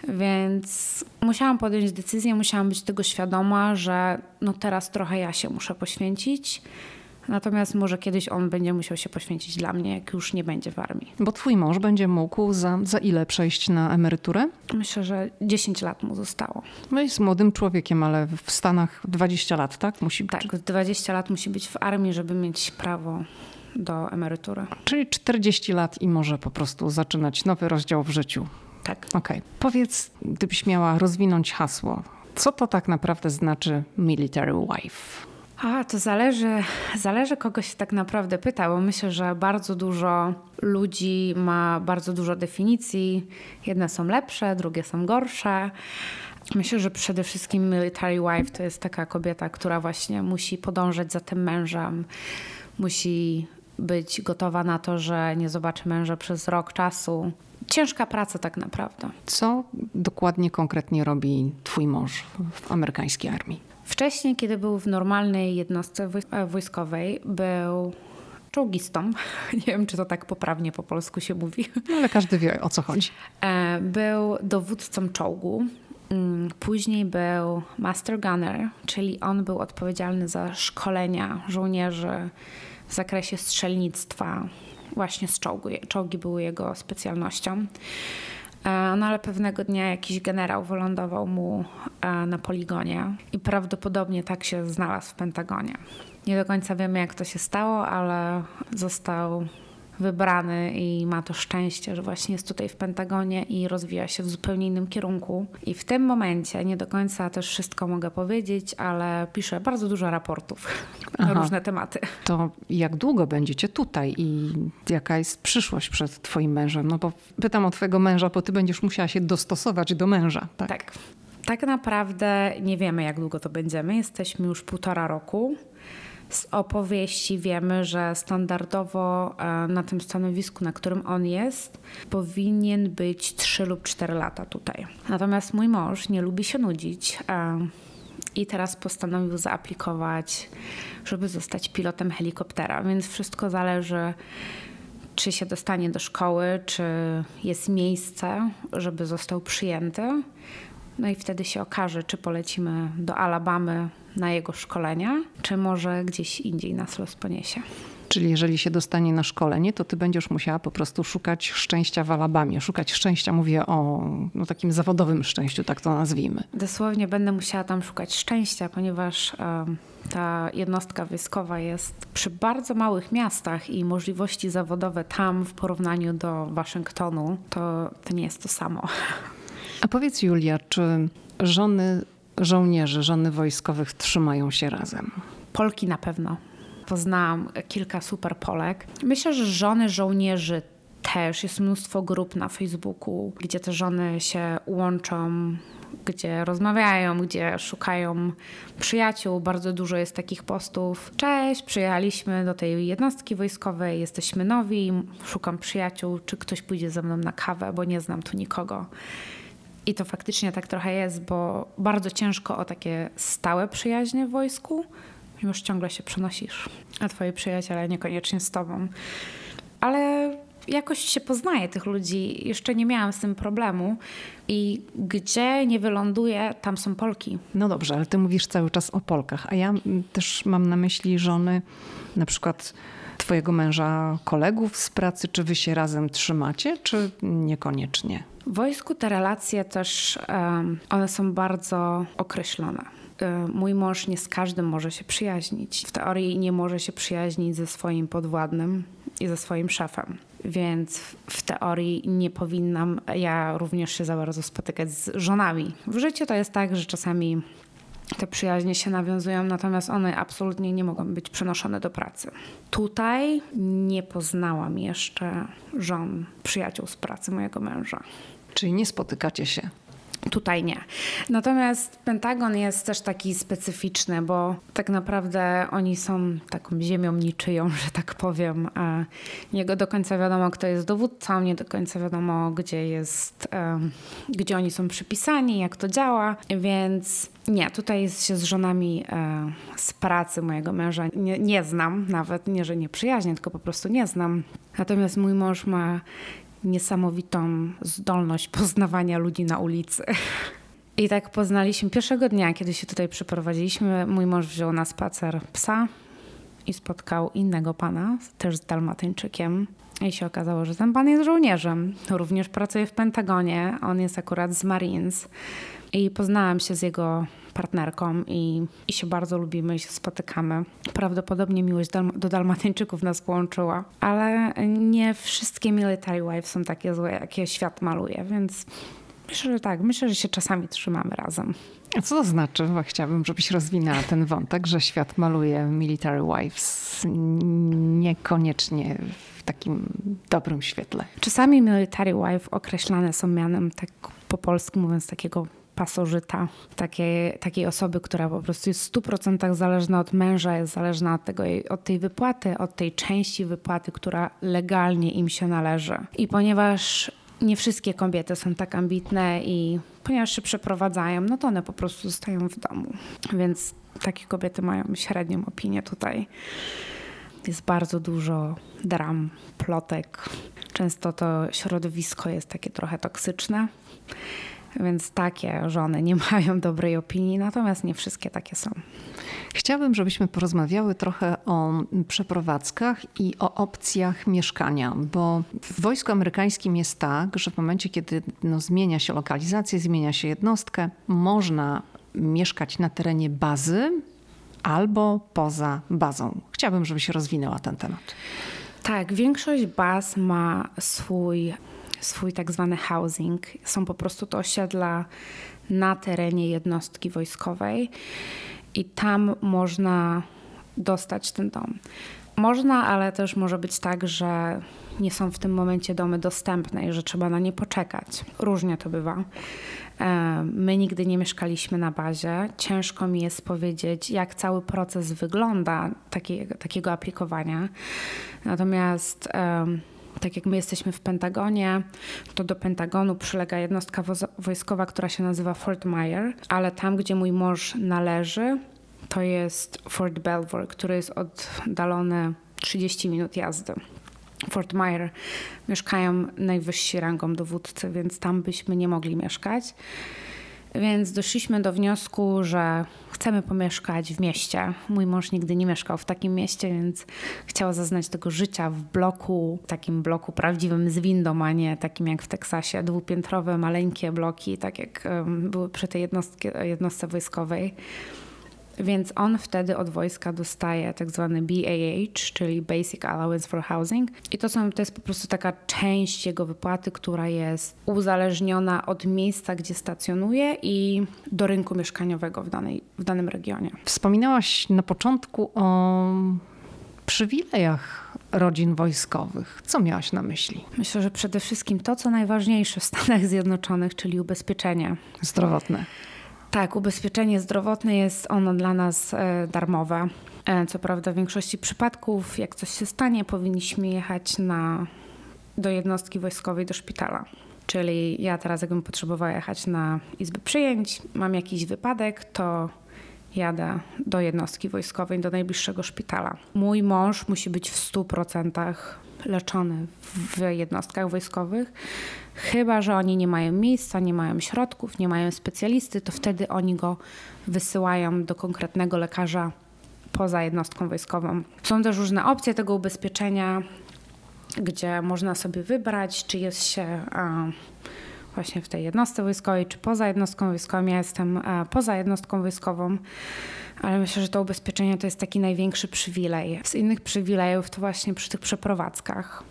Więc musiałam podjąć decyzję, musiałam być tego świadoma, że no teraz trochę ja się muszę poświęcić. Natomiast może kiedyś on będzie musiał się poświęcić dla mnie, jak już nie będzie w armii. Bo twój mąż będzie mógł za, za ile przejść na emeryturę? Myślę, że 10 lat mu zostało. No jest młodym człowiekiem, ale w Stanach 20 lat, tak? Musi Tak, 20 lat musi być w armii, żeby mieć prawo do emerytury. Czyli 40 lat i może po prostu zaczynać nowy rozdział w życiu. Tak. Okej. Okay. Powiedz, gdybyś miała rozwinąć hasło, co to tak naprawdę znaczy military wife? A, to zależy, zależy kogo się tak naprawdę pyta, bo myślę, że bardzo dużo ludzi ma bardzo dużo definicji. Jedne są lepsze, drugie są gorsze. Myślę, że przede wszystkim military wife to jest taka kobieta, która właśnie musi podążać za tym mężem, musi być gotowa na to, że nie zobaczy męża przez rok czasu. Ciężka praca tak naprawdę. Co dokładnie, konkretnie robi twój mąż w amerykańskiej armii? Wcześniej, kiedy był w normalnej jednostce e, wojskowej, był czołgistą. Nie wiem, czy to tak poprawnie po polsku się mówi. No, ale każdy wie, o co chodzi. E, był dowódcą czołgu. Mm, później był master gunner, czyli on był odpowiedzialny za szkolenia żołnierzy w zakresie strzelnictwa. Właśnie z czołgu. Czołgi były jego specjalnością. E, no ale pewnego dnia jakiś generał wylądował mu e, na poligonie i prawdopodobnie tak się znalazł w Pentagonie. Nie do końca wiemy, jak to się stało, ale został wybrany i ma to szczęście, że właśnie jest tutaj w Pentagonie i rozwija się w zupełnie innym kierunku. I w tym momencie nie do końca też wszystko mogę powiedzieć, ale piszę bardzo dużo raportów Aha. na różne tematy. To jak długo będziecie tutaj i jaka jest przyszłość przed twoim mężem? No bo pytam o twojego męża, bo ty będziesz musiała się dostosować do męża. Tak. tak. Tak naprawdę nie wiemy, jak długo to będziemy. Jesteśmy już półtora roku. Z opowieści wiemy, że standardowo e, na tym stanowisku, na którym on jest, powinien być 3 lub 4 lata tutaj. Natomiast mój mąż nie lubi się nudzić e, i teraz postanowił zaaplikować, żeby zostać pilotem helikoptera, więc wszystko zależy czy się dostanie do szkoły, czy jest miejsce, żeby został przyjęty. No i wtedy się okaże, czy polecimy do Alabamy na jego szkolenia, czy może gdzieś indziej nas los poniesie. Czyli jeżeli się dostanie na szkolenie, to ty będziesz musiała po prostu szukać szczęścia w Alabamie. Szukać szczęścia, mówię o no, takim zawodowym szczęściu, tak to nazwijmy. Dosłownie będę musiała tam szukać szczęścia, ponieważ um, ta jednostka wojskowa jest przy bardzo małych miastach i możliwości zawodowe tam w porównaniu do Waszyngtonu, to, to nie jest to samo. A powiedz Julia, czy żony żołnierzy, żony wojskowych trzymają się razem? Polki na pewno. Poznałam kilka super Polek. Myślę, że żony żołnierzy też. Jest mnóstwo grup na Facebooku, gdzie te żony się łączą, gdzie rozmawiają, gdzie szukają przyjaciół. Bardzo dużo jest takich postów. Cześć, przyjechaliśmy do tej jednostki wojskowej, jesteśmy nowi, szukam przyjaciół, czy ktoś pójdzie ze mną na kawę, bo nie znam tu nikogo. I to faktycznie tak trochę jest, bo bardzo ciężko o takie stałe przyjaźnie w wojsku. Już ciągle się przenosisz, a twoi przyjaciele niekoniecznie z tobą. Ale jakoś się poznaje tych ludzi. Jeszcze nie miałam z tym problemu. I gdzie nie wyląduję, tam są Polki. No dobrze, ale ty mówisz cały czas o Polkach, a ja też mam na myśli żony, na przykład twojego męża, kolegów z pracy. Czy wy się razem trzymacie, czy niekoniecznie? W wojsku te relacje też, one są bardzo określone. Mój mąż nie z każdym może się przyjaźnić. W teorii nie może się przyjaźnić ze swoim podwładnym i ze swoim szefem. Więc w teorii nie powinnam ja również się za bardzo spotykać z żonami. W życiu to jest tak, że czasami te przyjaźnie się nawiązują, natomiast one absolutnie nie mogą być przenoszone do pracy. Tutaj nie poznałam jeszcze żon przyjaciół z pracy mojego męża. Czyli nie spotykacie się? Tutaj nie. Natomiast Pentagon jest też taki specyficzny, bo tak naprawdę oni są taką ziemią niczyją, że tak powiem. Nie do końca wiadomo, kto jest dowódcą, nie do końca wiadomo, gdzie jest, gdzie oni są przypisani, jak to działa, więc nie, tutaj jest się z żonami e, z pracy mojego męża. Nie, nie znam, nawet nie, że nie przyjaźnie, tylko po prostu nie znam. Natomiast mój mąż ma niesamowitą zdolność poznawania ludzi na ulicy. I tak poznaliśmy pierwszego dnia, kiedy się tutaj przeprowadziliśmy. Mój mąż wziął na spacer psa i spotkał innego pana, też z dalmatyńczykiem. I się okazało, że ten pan jest żołnierzem. Również pracuje w Pentagonie. On jest akurat z Marines. I poznałam się z jego partnerką i, i się bardzo lubimy i się spotykamy. Prawdopodobnie miłość do Dalmatyńczyków nas połączyła, ale nie wszystkie military wives są takie złe, jakie świat maluje, więc myślę, że tak. Myślę, że się czasami trzymamy razem. A co to znaczy? Bo chciałabym, żebyś rozwinęła ten wątek, że świat maluje military wives niekoniecznie w takim dobrym świetle. Czasami military wife określane są mianem, tak po polsku mówiąc, takiego pasożyta, takiej, takiej osoby, która po prostu jest w 100% zależna od męża, jest zależna od, tego, od tej wypłaty, od tej części wypłaty, która legalnie im się należy. I ponieważ nie wszystkie kobiety są tak ambitne i ponieważ się przeprowadzają, no to one po prostu zostają w domu. Więc takie kobiety mają średnią opinię tutaj. Jest bardzo dużo dram, plotek. Często to środowisko jest takie trochę toksyczne. Więc takie żony nie mają dobrej opinii, natomiast nie wszystkie takie są. Chciałabym, żebyśmy porozmawiały trochę o przeprowadzkach i o opcjach mieszkania, bo w wojsku amerykańskim jest tak, że w momencie, kiedy no, zmienia się lokalizację, zmienia się jednostkę, można mieszkać na terenie bazy albo poza bazą. Chciałabym, żebyś rozwinęła ten temat. Tak, większość baz ma swój swój tak zwany housing. Są po prostu to osiedla na terenie jednostki wojskowej i tam można dostać ten dom. Można, ale też może być tak, że nie są w tym momencie domy dostępne i że trzeba na nie poczekać. Różnie to bywa. E, my nigdy nie mieszkaliśmy na bazie. Ciężko mi jest powiedzieć, jak cały proces wygląda takiego, takiego aplikowania. Natomiast tak jak my jesteśmy w Pentagonie, to do Pentagonu przylega jednostka wojskowa, która się nazywa Fort Myer, ale tam, gdzie mój mąż należy, to jest Fort Belvoir, który jest oddalony 30 minut jazdy. Fort Myer mieszkają najwyżsi rangą dowódcy, więc tam byśmy nie mogli mieszkać. Więc doszliśmy do wniosku, że chcemy pomieszkać w mieście. Mój mąż nigdy nie mieszkał w takim mieście, więc chciał zaznać tego życia w bloku, takim bloku prawdziwym z windą, a nie takim jak w Teksasie. Dwupiętrowe, maleńkie bloki, tak jak były przy tej jednostce wojskowej. Więc on wtedy od wojska dostaje tak zwany BAH, czyli Basic Allowance for Housing. I to, są, to jest po prostu taka część jego wypłaty, która jest uzależniona od miejsca, gdzie stacjonuje i do rynku mieszkaniowego w, danej, w danym regionie. Wspominałaś na początku o przywilejach rodzin wojskowych. Co miałaś na myśli? Myślę, że przede wszystkim to, co najważniejsze w Stanach Zjednoczonych, czyli ubezpieczenie zdrowotne. Tak, ubezpieczenie zdrowotne jest ono dla nas e, darmowe. E, co prawda w większości przypadków, jak coś się stanie, powinniśmy jechać na, do jednostki wojskowej, do szpitala. Czyli ja teraz jakbym potrzebowała jechać na izbę przyjęć, mam jakiś wypadek, to jadę do jednostki wojskowej, do najbliższego szpitala. Mój mąż musi być w 100% leczony w jednostkach wojskowych, chyba że oni nie mają miejsca, nie mają środków, nie mają specjalisty, to wtedy oni go wysyłają do konkretnego lekarza poza jednostką wojskową. Są też różne opcje tego ubezpieczenia, gdzie można sobie wybrać, czy jest się właśnie w tej jednostce wojskowej, czy poza jednostką wojskową. Ja jestem poza jednostką wojskową ale myślę, że to ubezpieczenie to jest taki największy przywilej. Z innych przywilejów to właśnie przy tych przeprowadzkach.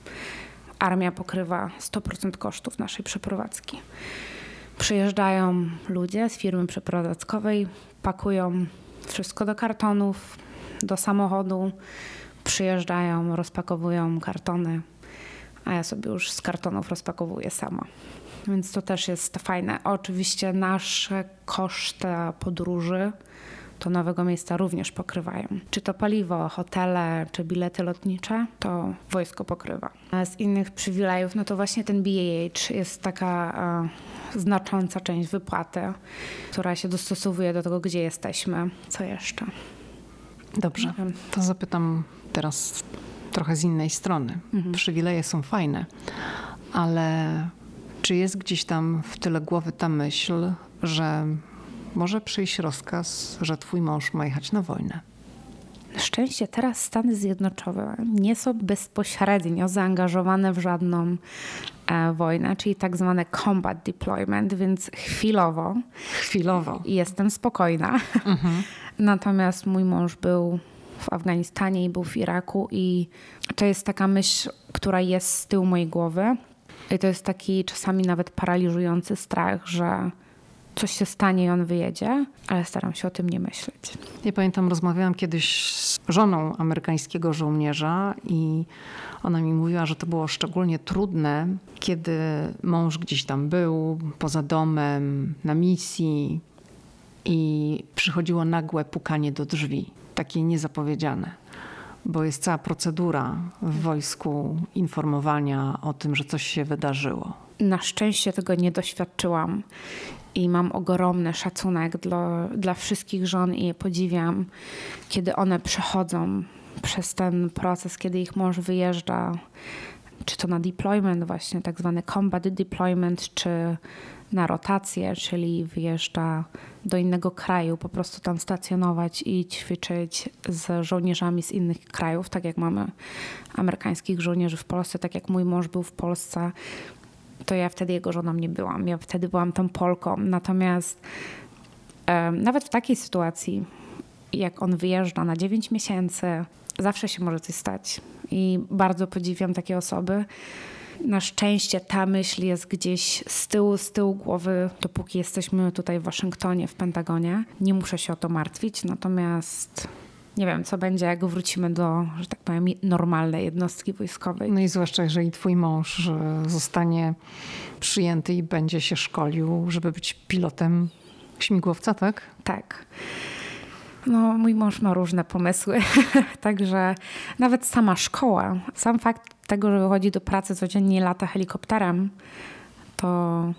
Armia pokrywa 100% kosztów naszej przeprowadzki. Przyjeżdżają ludzie z firmy przeprowadzkowej, pakują wszystko do kartonów, do samochodu, przyjeżdżają, rozpakowują kartony, a ja sobie już z kartonów rozpakowuję sama. Więc to też jest fajne. Oczywiście nasze koszty podróży to nowego miejsca również pokrywają. Czy to paliwo, hotele, czy bilety lotnicze, to wojsko pokrywa. Z innych przywilejów, no to właśnie ten BAH jest taka e, znacząca część wypłaty, która się dostosowuje do tego, gdzie jesteśmy. Co jeszcze? Dobrze, to zapytam teraz trochę z innej strony. Mhm. Przywileje są fajne, ale czy jest gdzieś tam w tyle głowy ta myśl, że może przyjść rozkaz, że twój mąż ma jechać na wojnę? Na szczęście teraz Stany Zjednoczone nie są bezpośrednio zaangażowane w żadną e, wojnę, czyli tak zwane combat deployment, więc chwilowo, chwilowo jestem spokojna. Mhm. Natomiast mój mąż był w Afganistanie i był w Iraku i to jest taka myśl, która jest z tyłu mojej głowy. I to jest taki czasami nawet paraliżujący strach, że coś się stanie i on wyjedzie, ale staram się o tym nie myśleć. Ja pamiętam, rozmawiałam kiedyś z żoną amerykańskiego żołnierza i ona mi mówiła, że to było szczególnie trudne, kiedy mąż gdzieś tam był, poza domem, na misji i przychodziło nagłe pukanie do drzwi, takie niezapowiedziane bo jest cała procedura w wojsku informowania o tym, że coś się wydarzyło. Na szczęście tego nie doświadczyłam i mam ogromny szacunek dla, dla wszystkich żon i je podziwiam, kiedy one przechodzą przez ten proces, kiedy ich mąż wyjeżdża, czy to na deployment, właśnie tak zwany combat deployment, czy na rotację, czyli wyjeżdża do innego kraju, po prostu tam stacjonować i ćwiczyć z żołnierzami z innych krajów, tak jak mamy amerykańskich żołnierzy w Polsce, tak jak mój mąż był w Polsce, to ja wtedy jego żoną nie byłam. Ja wtedy byłam tą Polką. Natomiast nawet w takiej sytuacji, jak on wyjeżdża na 9 miesięcy, zawsze się może coś stać. I bardzo podziwiam takie osoby. Na szczęście ta myśl jest gdzieś z tyłu, z tyłu głowy, dopóki jesteśmy tutaj w Waszyngtonie, w Pentagonie. Nie muszę się o to martwić, natomiast nie wiem, co będzie, jak wrócimy do, że tak powiem, normalnej jednostki wojskowej. No i zwłaszcza, jeżeli twój mąż zostanie przyjęty i będzie się szkolił, żeby być pilotem śmigłowca, tak? Tak. No, mój mąż ma różne pomysły, także nawet sama szkoła, sam fakt tego, że wychodzi do pracy codziennie lata helikopterem, to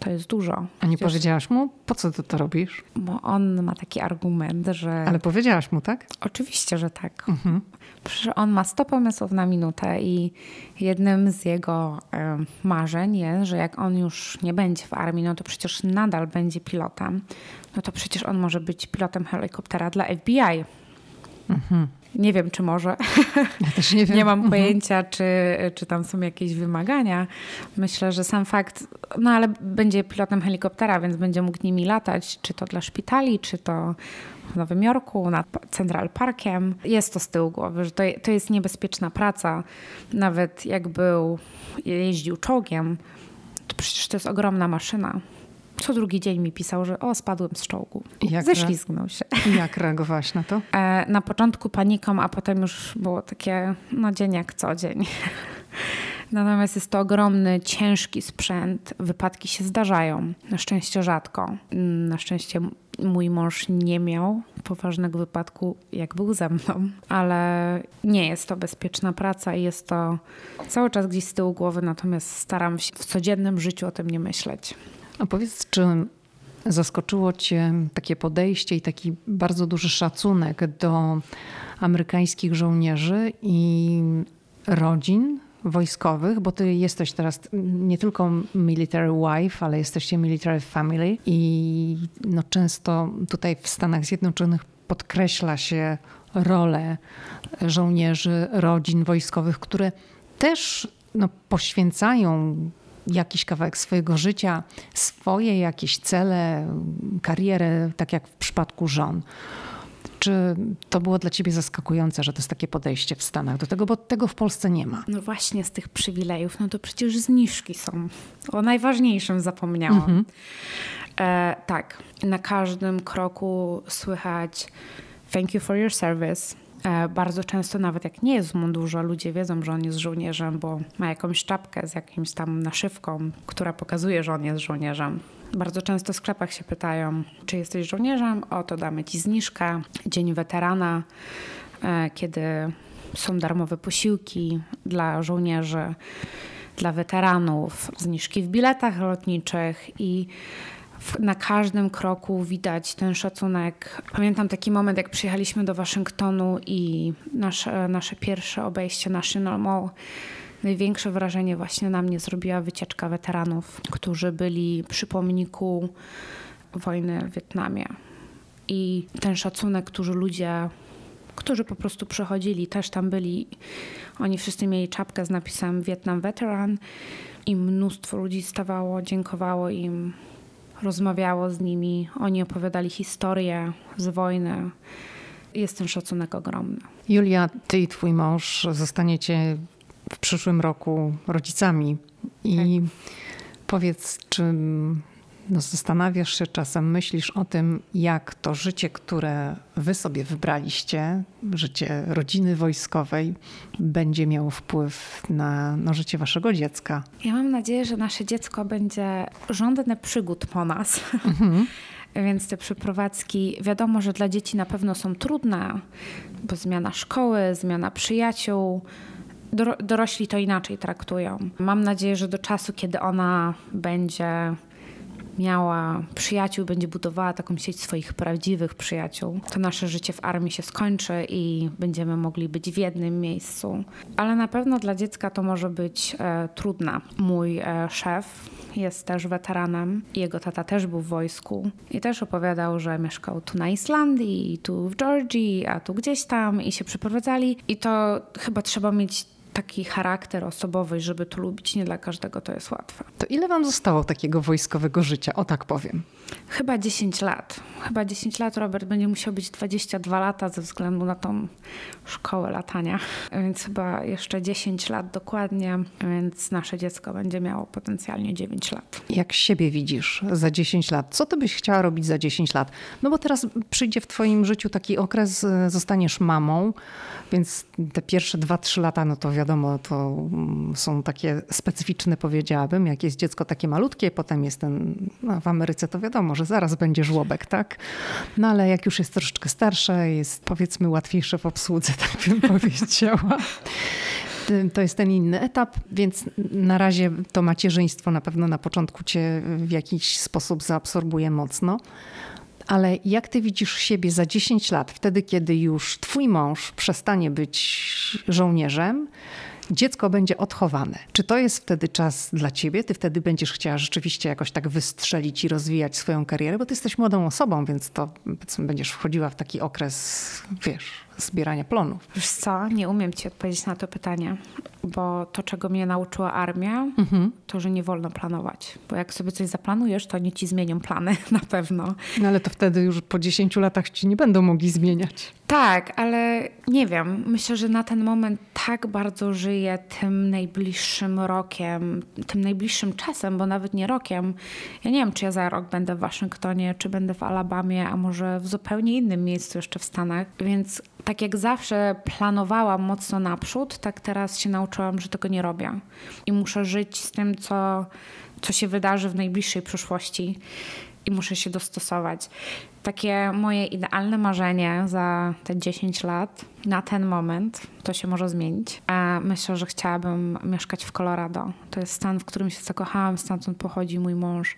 to jest dużo. A nie Przecież... powiedziałaś mu, po co ty to robisz? Bo on ma taki argument, że. Ale powiedziałaś mu, tak? Oczywiście, że tak. Mhm. Przecież on ma 100 pomysłów na minutę i jednym z jego marzeń jest, że jak on już nie będzie w armii, no to przecież nadal będzie pilotem. No to przecież on może być pilotem helikoptera dla FBI. Mhm. Nie wiem, czy może. Ja też nie wiem. nie mam mhm. pojęcia, czy, czy tam są jakieś wymagania. Myślę, że sam fakt, no ale będzie pilotem helikoptera, więc będzie mógł nimi latać, czy to dla szpitali, czy to w Nowym Jorku, nad Central Parkiem. Jest to z tyłu głowy, że to, to jest niebezpieczna praca. Nawet jak był, jeździł czołgiem, to przecież to jest ogromna maszyna co drugi dzień mi pisał, że o, spadłem z czołgu. Jak Ześlizgnął się. Jak reagowałaś na to? E, na początku paniką, a potem już było takie, no dzień jak co dzień. Natomiast jest to ogromny, ciężki sprzęt. Wypadki się zdarzają. Na szczęście rzadko. Na szczęście mój mąż nie miał poważnego wypadku, jak był ze mną, ale nie jest to bezpieczna praca i jest to cały czas gdzieś z tyłu głowy, natomiast staram się w codziennym życiu o tym nie myśleć. A powiedz, czy zaskoczyło Cię takie podejście i taki bardzo duży szacunek do amerykańskich żołnierzy i rodzin wojskowych, bo ty jesteś teraz nie tylko military wife, ale jesteście military family i no często tutaj w Stanach Zjednoczonych podkreśla się rolę żołnierzy, rodzin wojskowych, które też no, poświęcają jakiś kawałek swojego życia, swoje jakieś cele, karierę, tak jak w przypadku żon. Czy to było dla ciebie zaskakujące, że to jest takie podejście w Stanach do tego, bo tego w Polsce nie ma? No właśnie z tych przywilejów, no to przecież zniżki są. O najważniejszym zapomniałam. Mhm. E, tak, na każdym kroku słychać thank you for your service. E, bardzo często nawet jak nie jest w mundurze, ludzie wiedzą, że on jest żołnierzem, bo ma jakąś czapkę z jakimś tam naszywką, która pokazuje, że on jest żołnierzem. Bardzo często w sklepach się pytają, czy jesteś żołnierzem? O, to damy ci zniżkę. Dzień weterana, e, kiedy są darmowe posiłki dla żołnierzy, dla weteranów, zniżki w biletach lotniczych i na każdym kroku widać ten szacunek. Pamiętam taki moment, jak przyjechaliśmy do Waszyngtonu i nasze, nasze pierwsze obejście National Mall. Największe wrażenie właśnie na mnie zrobiła wycieczka weteranów, którzy byli przy pomniku wojny w Wietnamie. I ten szacunek, który ludzie, którzy po prostu przechodzili, też tam byli. Oni wszyscy mieli czapkę z napisem Vietnam Veteran i mnóstwo ludzi stawało, dziękowało im rozmawiało z nimi, oni opowiadali historię z wojny. Jest ten szacunek ogromny. Julia, ty i twój mąż zostaniecie w przyszłym roku rodzicami. I tak. powiedz, czy no zastanawiasz się czasem, myślisz o tym, jak to życie, które wy sobie wybraliście, życie rodziny wojskowej, będzie miało wpływ na, na życie waszego dziecka? Ja mam nadzieję, że nasze dziecko będzie żądne przygód po nas. Mhm. Więc te przeprowadzki, wiadomo, że dla dzieci na pewno są trudne, bo zmiana szkoły, zmiana przyjaciół, dorośli to inaczej traktują. Mam nadzieję, że do czasu, kiedy ona będzie miała przyjaciół, będzie budowała taką sieć swoich prawdziwych przyjaciół, to nasze życie w armii się skończy i będziemy mogli być w jednym miejscu. Ale na pewno dla dziecka to może być e, trudna. Mój e, szef jest też weteranem. Jego tata też był w wojsku i też opowiadał, że mieszkał tu na Islandii, tu w Georgii, a tu gdzieś tam i się przeprowadzali. I to chyba trzeba mieć taki charakter osobowy, żeby to lubić. Nie dla każdego to jest łatwe. To ile wam zostało takiego wojskowego życia, o tak powiem? Chyba 10 lat. Chyba 10 lat Robert będzie musiał być 22 lata ze względu na tą szkołę latania. Więc chyba jeszcze 10 lat dokładnie, więc nasze dziecko będzie miało potencjalnie 9 lat. Jak siebie widzisz za 10 lat? Co ty byś chciała robić za 10 lat? No bo teraz przyjdzie w twoim życiu taki okres, zostaniesz mamą, więc te pierwsze 2-3 lata, no to wiadomo, to mm, są takie specyficzne, powiedziałabym. Jak jest dziecko takie malutkie, potem jest ten, no w Ameryce to wiadomo, że zaraz będzie żłobek, tak? No ale jak już jest troszeczkę starsze, jest powiedzmy łatwiejsze w obsłudze, tak bym powiedziała. To jest ten inny etap, więc na razie to macierzyństwo na pewno na początku cię w jakiś sposób zaabsorbuje mocno. Ale jak ty widzisz siebie za 10 lat, wtedy kiedy już twój mąż przestanie być żołnierzem, dziecko będzie odchowane. Czy to jest wtedy czas dla ciebie? Ty wtedy będziesz chciała rzeczywiście jakoś tak wystrzelić i rozwijać swoją karierę, bo ty jesteś młodą osobą, więc to będziesz wchodziła w taki okres, wiesz, zbierania plonów. Wiesz co, nie umiem ci odpowiedzieć na to pytanie, bo to, czego mnie nauczyła armia, mhm. to, że nie wolno planować. Bo jak sobie coś zaplanujesz, to oni ci zmienią plany na pewno. No ale to wtedy już po 10 latach ci nie będą mogli zmieniać. Tak, ale nie wiem. Myślę, że na ten moment tak bardzo żyję tym najbliższym rokiem, tym najbliższym czasem, bo nawet nie rokiem. Ja nie wiem, czy ja za rok będę w Waszyngtonie, czy będę w Alabamie, a może w zupełnie innym miejscu jeszcze w Stanach. Więc tak jak zawsze planowałam mocno naprzód, tak teraz się nauczyłam, że tego nie robię. I muszę żyć z tym, co, co się wydarzy w najbliższej przyszłości i muszę się dostosować. Takie moje idealne marzenie za te 10 lat, na ten moment, to się może zmienić. A myślę, że chciałabym mieszkać w Colorado. To jest stan, w którym się zakochałam, stamtąd pochodzi mój mąż.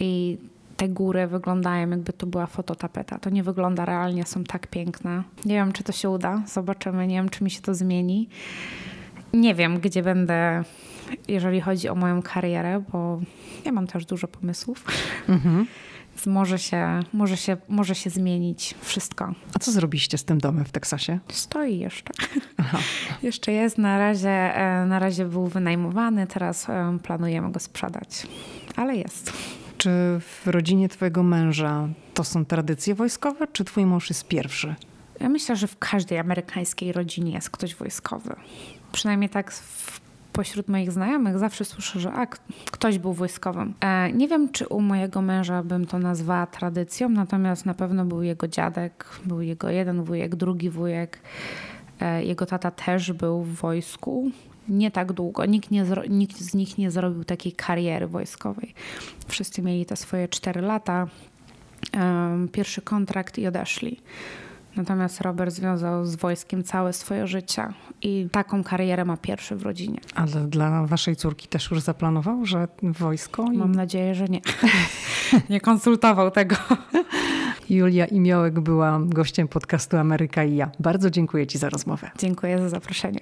I te góry wyglądają, jakby to była fototapeta. To nie wygląda realnie, są tak piękne. Nie wiem, czy to się uda. Zobaczymy. Nie wiem, czy mi się to zmieni. Nie wiem, gdzie będę, jeżeli chodzi o moją karierę, bo ja mam też dużo pomysłów. Mhm. Więc może się, może, się, może się zmienić wszystko. A co zrobiliście z tym domem w Teksasie? Stoi jeszcze. Aha. jeszcze jest. Na razie, e, na razie był wynajmowany, teraz e, planujemy go sprzedać. Ale jest. Czy w rodzinie twojego męża to są tradycje wojskowe, czy twój mąż jest pierwszy? Ja myślę, że w każdej amerykańskiej rodzinie jest ktoś wojskowy. Przynajmniej tak w, pośród moich znajomych zawsze słyszę, że a, ktoś był wojskowym. E, nie wiem, czy u mojego męża bym to nazwała tradycją, natomiast na pewno był jego dziadek, był jego jeden wujek, drugi wujek. E, jego tata też był w wojsku. Nie tak długo. Nikt, nie, nikt z nich nie zrobił takiej kariery wojskowej. Wszyscy mieli te swoje cztery lata, pierwszy kontrakt i odeszli. Natomiast Robert związał z wojskiem całe swoje życie i taką karierę ma pierwszy w rodzinie. Ale dla waszej córki też już zaplanował, że wojsko? Mam nadzieję, że nie. nie konsultował tego. Julia Imiołek była gościem podcastu Ameryka i ja. Bardzo dziękuję Ci za rozmowę. Dziękuję za zaproszenie.